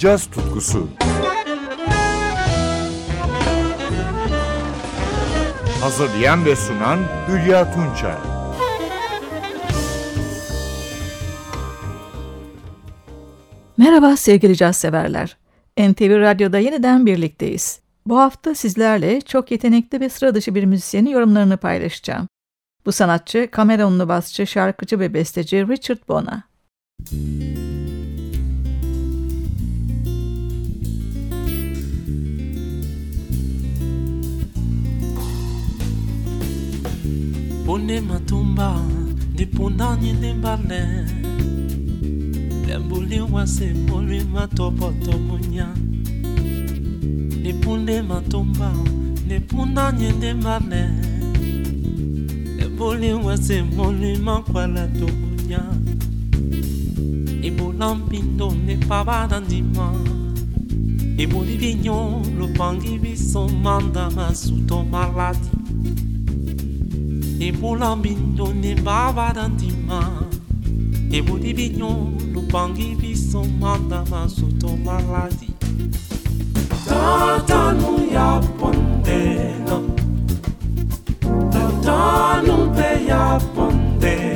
caz tutkusu. Hazırlayan ve sunan Hülya Tunçay. Merhaba sevgili caz severler. NTV Radyo'da yeniden birlikteyiz. Bu hafta sizlerle çok yetenekli ve sıra dışı bir müzisyenin yorumlarını paylaşacağım. Bu sanatçı Cameronlu basçı, şarkıcı ve besteci Richard Bona. Pone matumba ndipundanyi ndimbale lembuli wasemuli matopoto munya ndipunde matumba ndipundanyi ndimbale lembuli wasemuli makwala tomunya ebola mpindo nepabada ndima. Eboli binyo lopangi biso manda masuto maladi. E bulambindo ne baba dantima. E budi bignon lupangi biso manda masuto maladi. Tatanu ya pondena. Tatanu pe ya pondena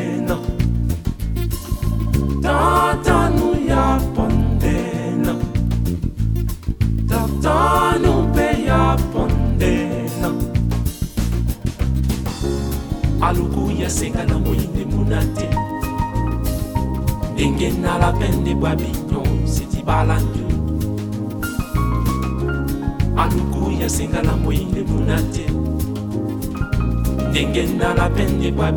kuyasenga na moyinde muna te ndenge nalapende bwa binyo sitibala nju aluku na moyinde muna te ndenge nalapende bwa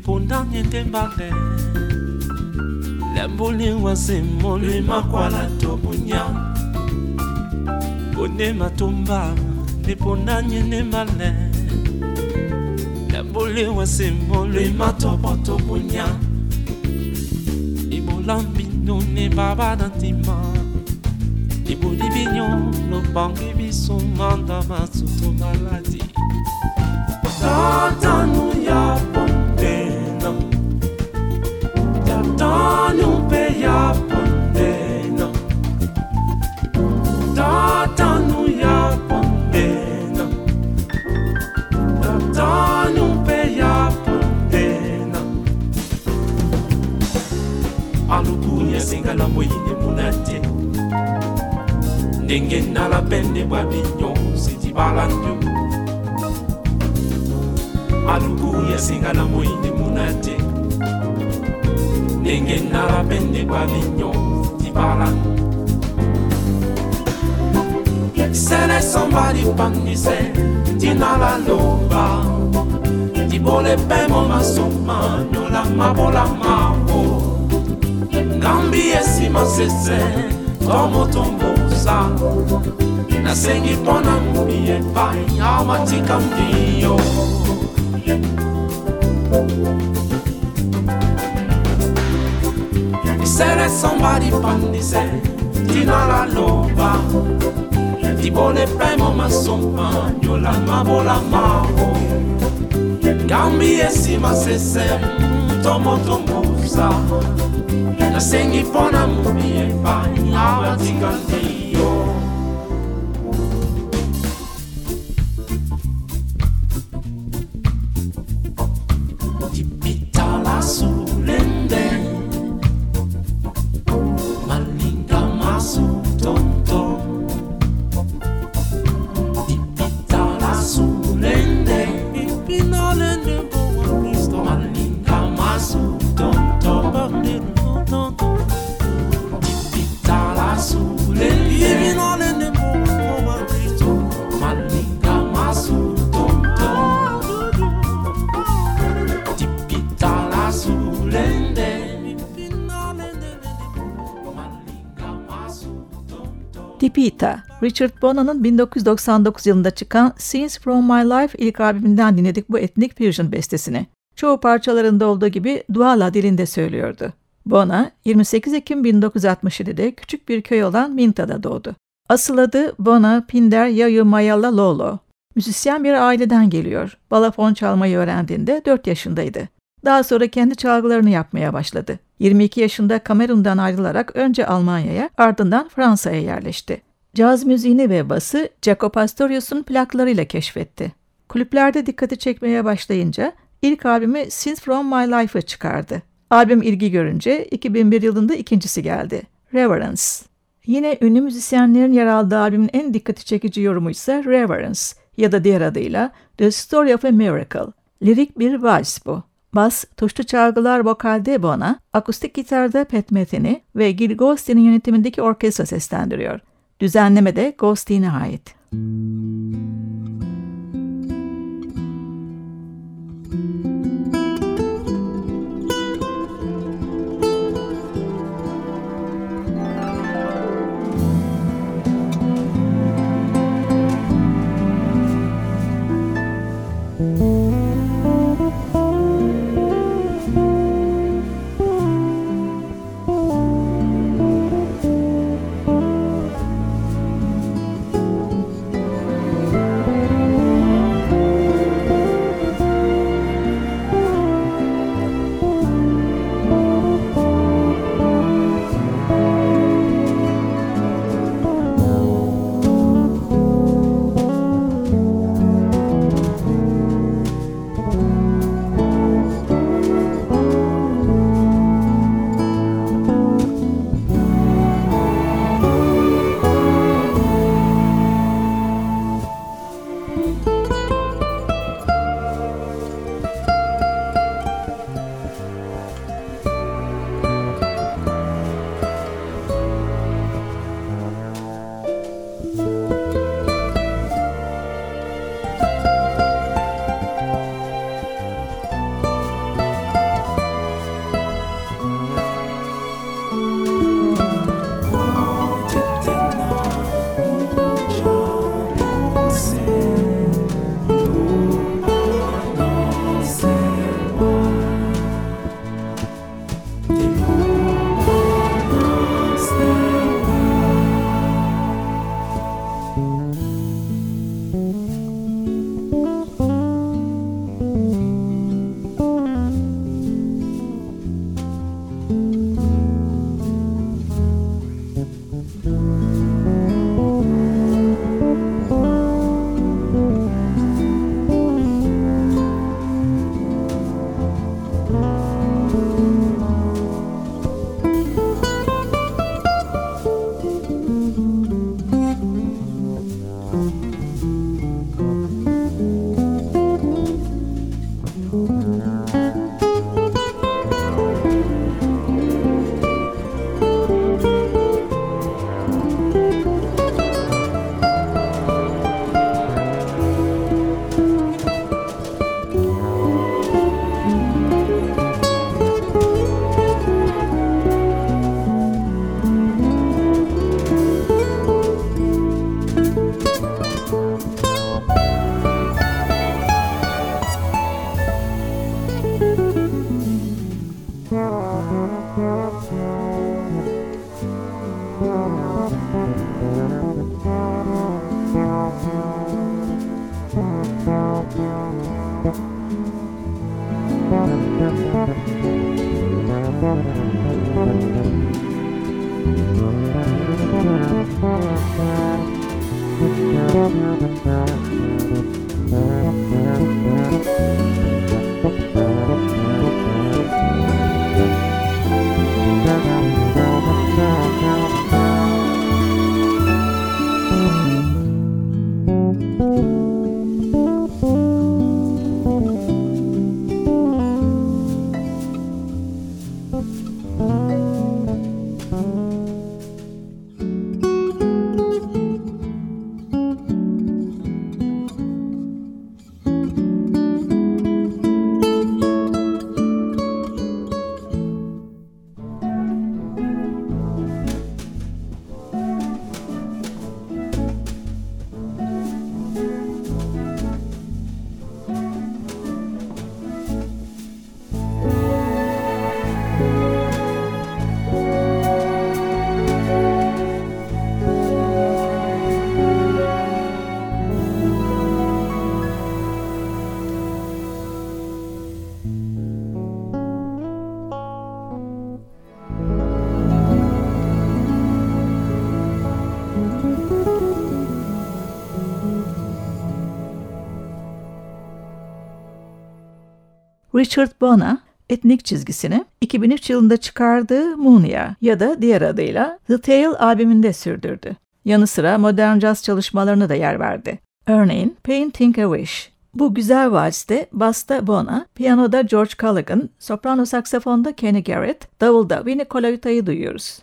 eponda nyete mbale lamboli wasemoli makwala to bunya bone matomba eponda nyene mbale lamboli wasemoli matobo to bunya ebola mbino ne baba na ntima eboli bino lopangi biso manda masuto maladi tatanu ya ezala moyine muna te ndenge nala pende bwa binyonsi dibala ndu aluku yasengala moyine muna te ndenge nalapende pavignon tibalan sene samba lipangise tinalaloba tibole pemo masoma nolamabolamao ngambi esima sese tomotombosa nasengi mpo na ngumi epai amatika mbiyo thank you sere somebody pandise tinalaloba libone primo masompagnola mabolamao ngambi esima sese tomotombuza nasengi mpo na mobi epai awatikandi Tipita, Richard Bona'nın 1999 yılında çıkan Scenes From My Life ilk albümünden dinledik bu etnik fusion bestesini. Çoğu parçalarında olduğu gibi Duala dilinde söylüyordu. Bona 28 Ekim 1967'de küçük bir köy olan Minta'da doğdu. Asıl adı Bona Pinder Yayu Mayala Lolo. Müzisyen bir aileden geliyor. Balafon çalmayı öğrendiğinde 4 yaşındaydı. Daha sonra kendi çalgılarını yapmaya başladı. 22 yaşında Kamerun'dan ayrılarak önce Almanya'ya ardından Fransa'ya yerleşti. Caz müziğini ve bası Jaco Pastorius'un plaklarıyla keşfetti. Kulüplerde dikkati çekmeye başlayınca ilk albümü Since From My Life'ı çıkardı. Albüm ilgi görünce 2001 yılında ikincisi geldi. Reverence. Yine ünlü müzisyenlerin yer aldığı albümün en dikkati çekici yorumu ise Reverence ya da diğer adıyla The Story of a Miracle. Lirik bir vals bu. Bas, tuşlu çalgılar vokalde Bona, akustik gitarda Pat Metheny'i ve Gil Ghostin'in yönetimindeki orkestra seslendiriyor. Düzenleme de Ghostin'e ait. Müzik Richard Bona etnik çizgisini 2003 yılında çıkardığı Munia ya da diğer adıyla The Tale albümünde sürdürdü. Yanı sıra modern caz çalışmalarına da yer verdi. Örneğin Painting a Wish. Bu güzel valste basta Bona, piyanoda George Callaghan, soprano saksafonda Kenny Garrett, davulda Vinnie Colaiute'yi duyuyoruz.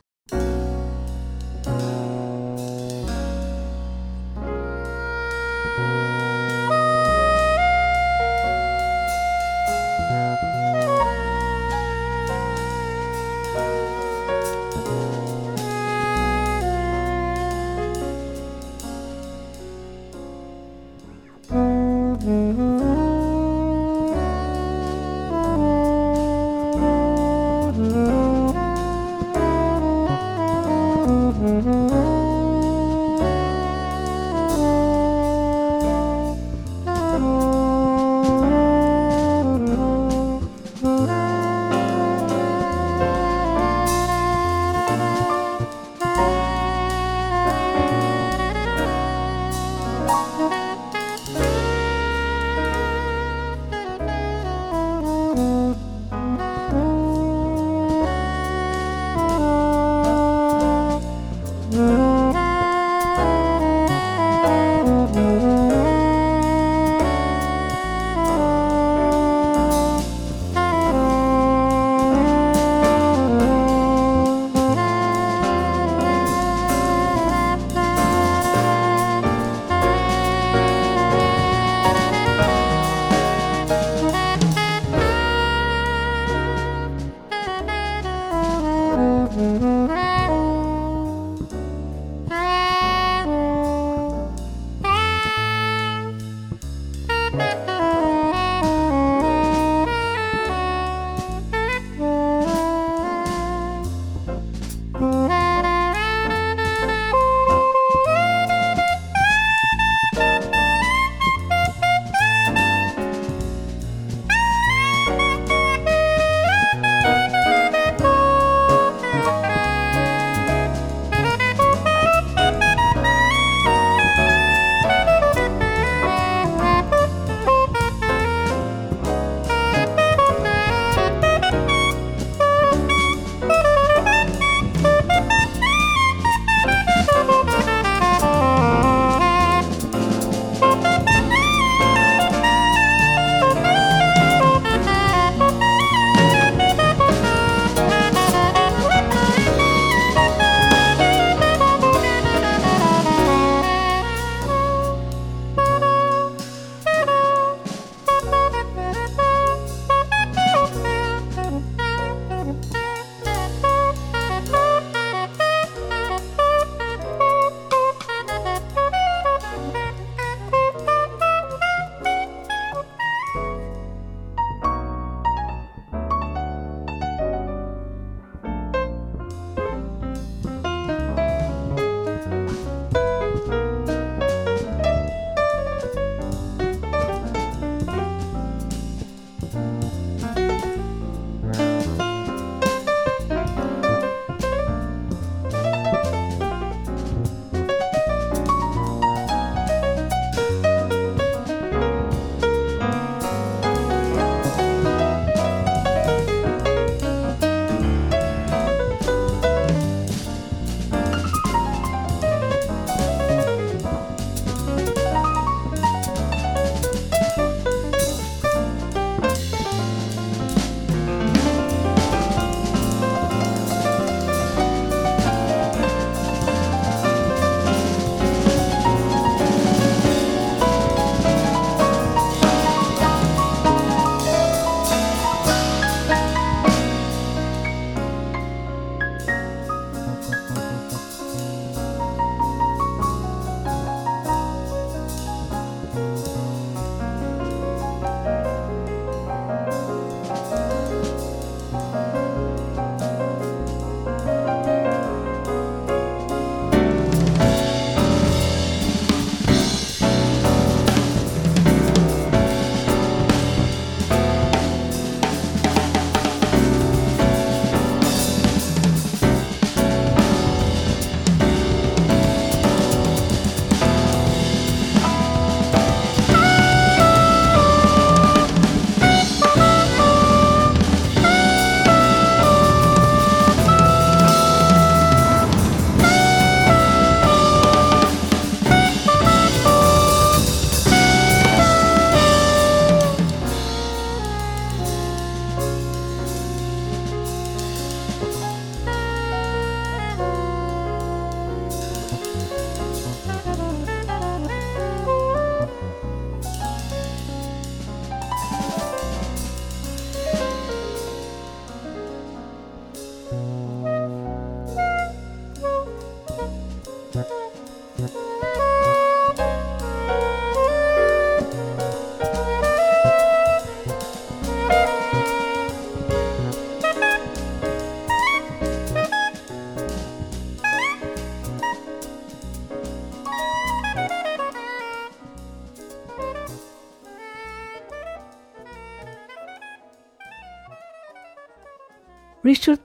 Richard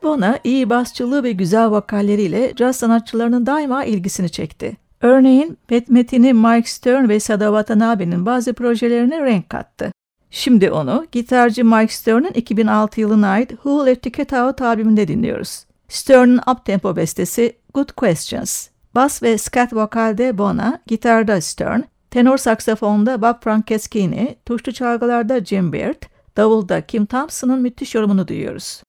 Bona iyi basçılığı ve güzel vokalleriyle caz sanatçılarının daima ilgisini çekti. Örneğin Pet Metin'i Mike Stern ve Sada Watanabe'nin bazı projelerine renk kattı. Şimdi onu gitarcı Mike Stern'ın 2006 yılına ait Who Let the Cat Out albümünde dinliyoruz. Stern'ın uptempo bestesi Good Questions. Bas ve scat vokalde Bona, gitarda Stern, tenor saksafonda Bob Franceschini, tuşlu çalgılarda Jim Beard, davulda Kim Thompson'ın müthiş yorumunu duyuyoruz.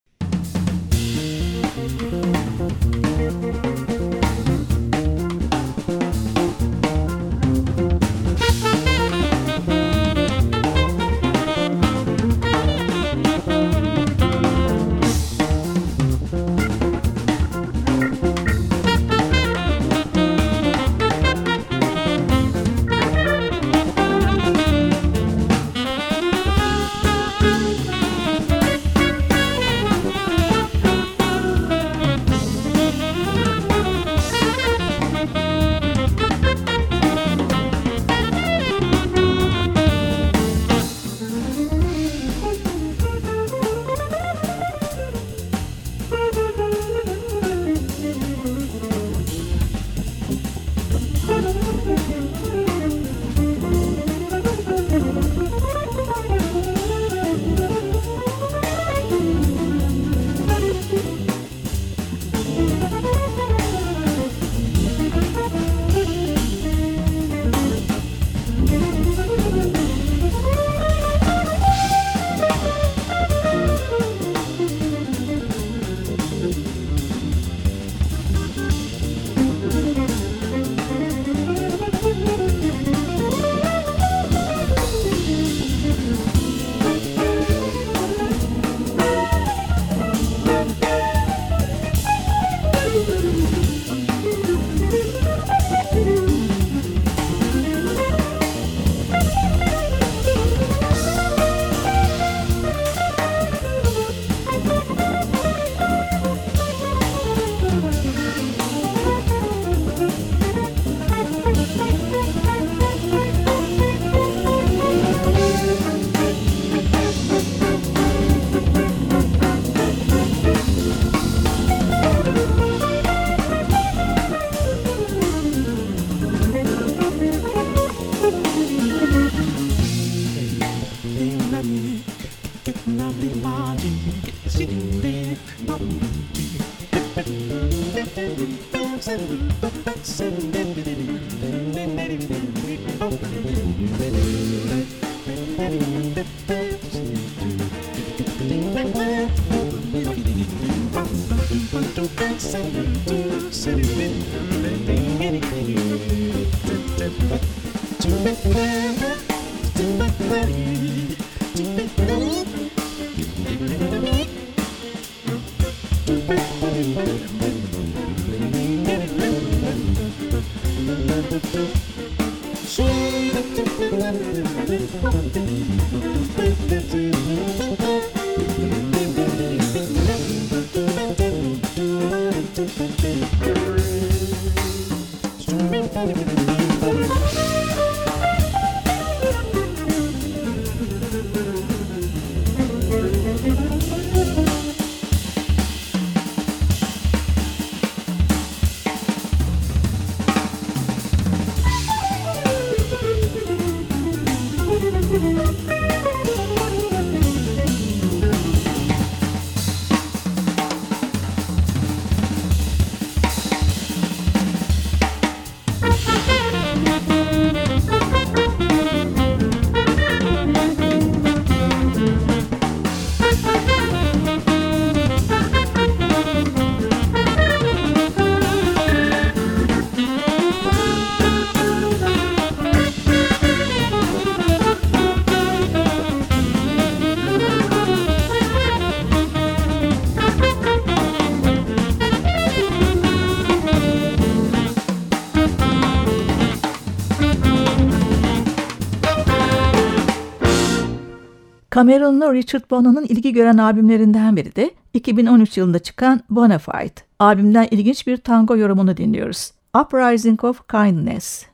Cameron'lu Richard Bona'nın ilgi gören albümlerinden biri de 2013 yılında çıkan Bonafide. Albümden ilginç bir tango yorumunu dinliyoruz. Uprising of Kindness.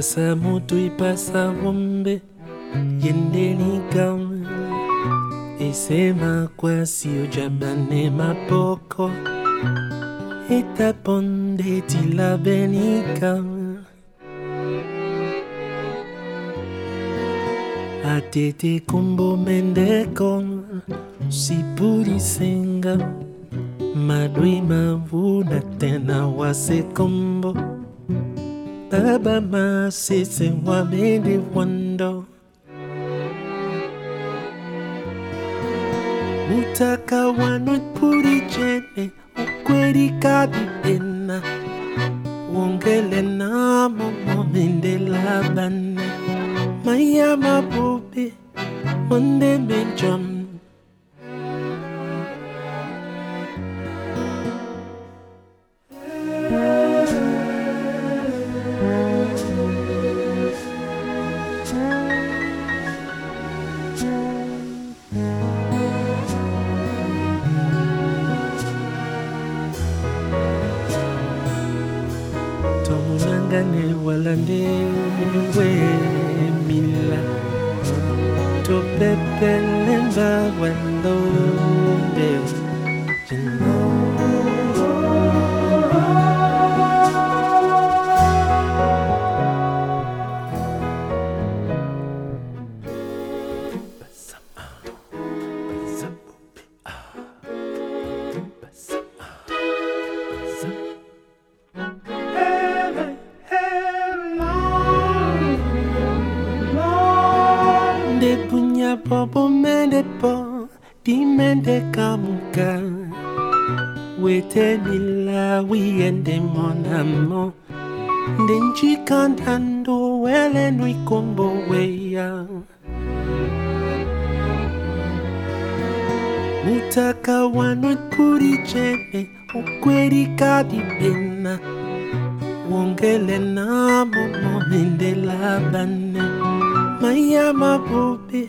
passa moto e passa bombe yendelikam esema kwa sio jabane combo etaponde tilabenikam atete kombo mendekom sipurisenga ma mavuna tena wasekombo Baba masisi wabindi wando Mutaka wanutpuri jene ukweli kabibena Wongele na momo mende labane. Maya mabubi Monde menjama po bomende po dimende kamuka. Wete bila wiende monamo. Ndenchi cantando wele nui combo weya. Mutaka wano kuricheme ukwerika dipena wongele nabo momende labane maya mabobe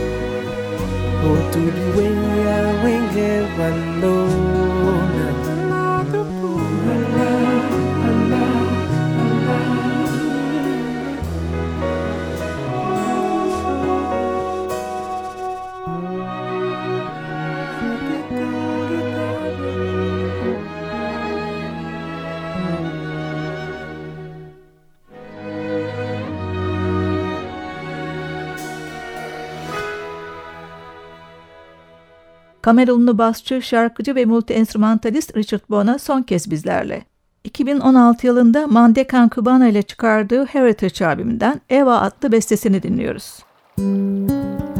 Oh, to be when I wing one, Kamerunlu basçı, şarkıcı ve multi-enstrümantalist Richard Bona son kez bizlerle. 2016 yılında Mandekan Cubana ile çıkardığı Heritage albümünden Eva adlı bestesini dinliyoruz. Oh,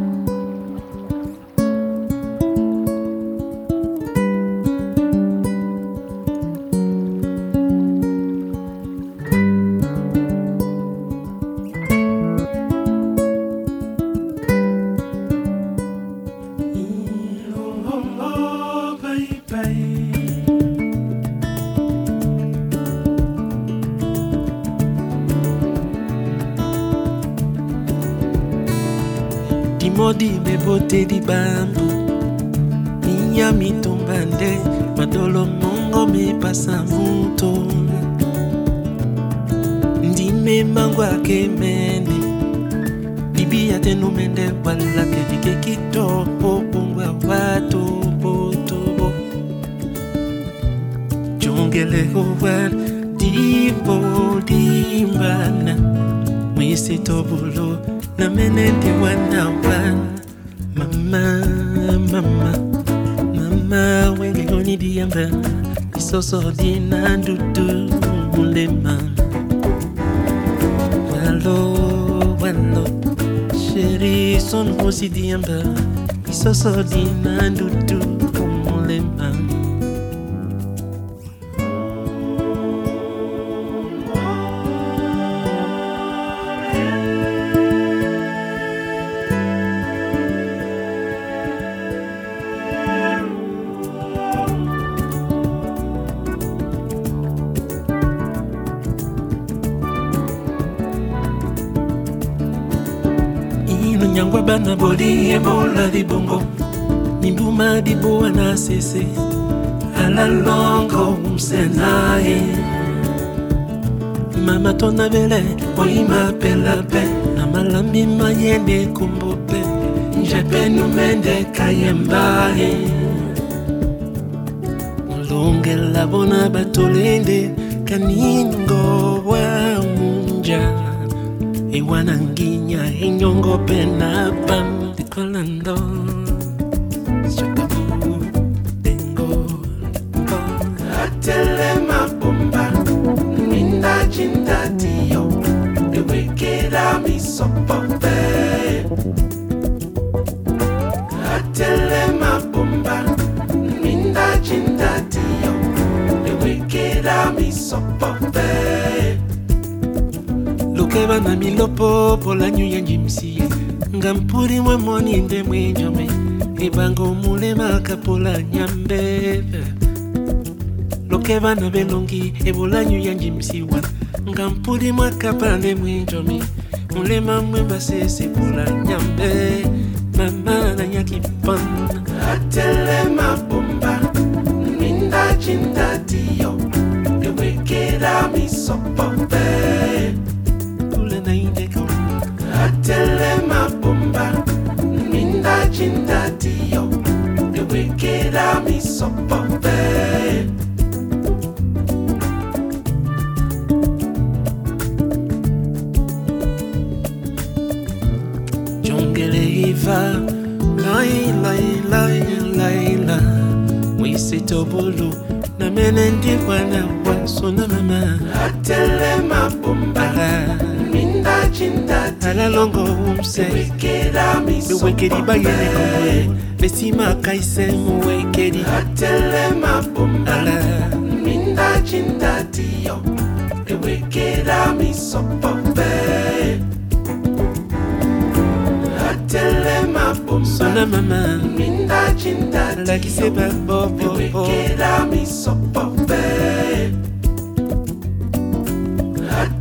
te libambu minya mitumba nde madolo mongo mipasa mutu. Ndimembango akemene libia tenumende walakevike kitoko pungwa watu botobo jongelehowan dibodimbana mwisitobulo namenendi wana wana. Mama, mama Mama when wenge goni diamba Isoso dina dudu mulema Walo, walo Chéri son hosi diamba Isoso dina dudu ebola di bongo minduma di boa na sese ala longo msenae. Mama tona bele oima pela pe. Na malambi mayende kombo pe njepe numende longe la bona batolende kaningo wa munja. Ewana nginya enyongo pe na pam colando. Shakabu, dingo, Atele mabumba, ninda jinda tiyo, the wicked army sopope. Atele mabumba, ninda jinda tiyo, the wicked army sopope. Lukeba na milopo, polanyu yanjimsi nga mpulibwe moninde mwenjome ebanga omulema akapola nyambe. Loke bana belongi ebolanyu yanji msiwa nga mpulibwe akapande mwenjome mulema mwe basesepola nyambe. Mama nanyaki pana atelema bomba minda cindatiyo ewekera misopope kule naindeko atelema kinda dio The wicked army so Bombay Jongeleiva Lai lai lai lai, la. Wisitobulu Namene ndi wana wa sunanama Atelema ezala longo umse bewekeli bayele komoye besimaka ise mowekeli atelemabomala mindajindatiyo ewekela misopo mpe sona mama. mindajindalakise babobobo ewekela misopo mpe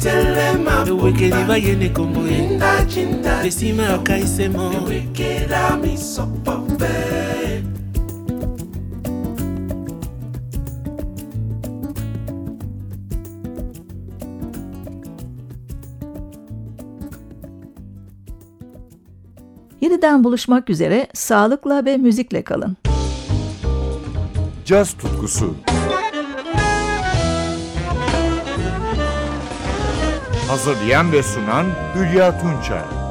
misopope atelema ewekeri bayene minda jinda besima kaise mo ewekera misopope Yeniden buluşmak üzere sağlıkla ve müzikle kalın. Caz tutkusu. Hazırlayan ve sunan Hülya Tunçay.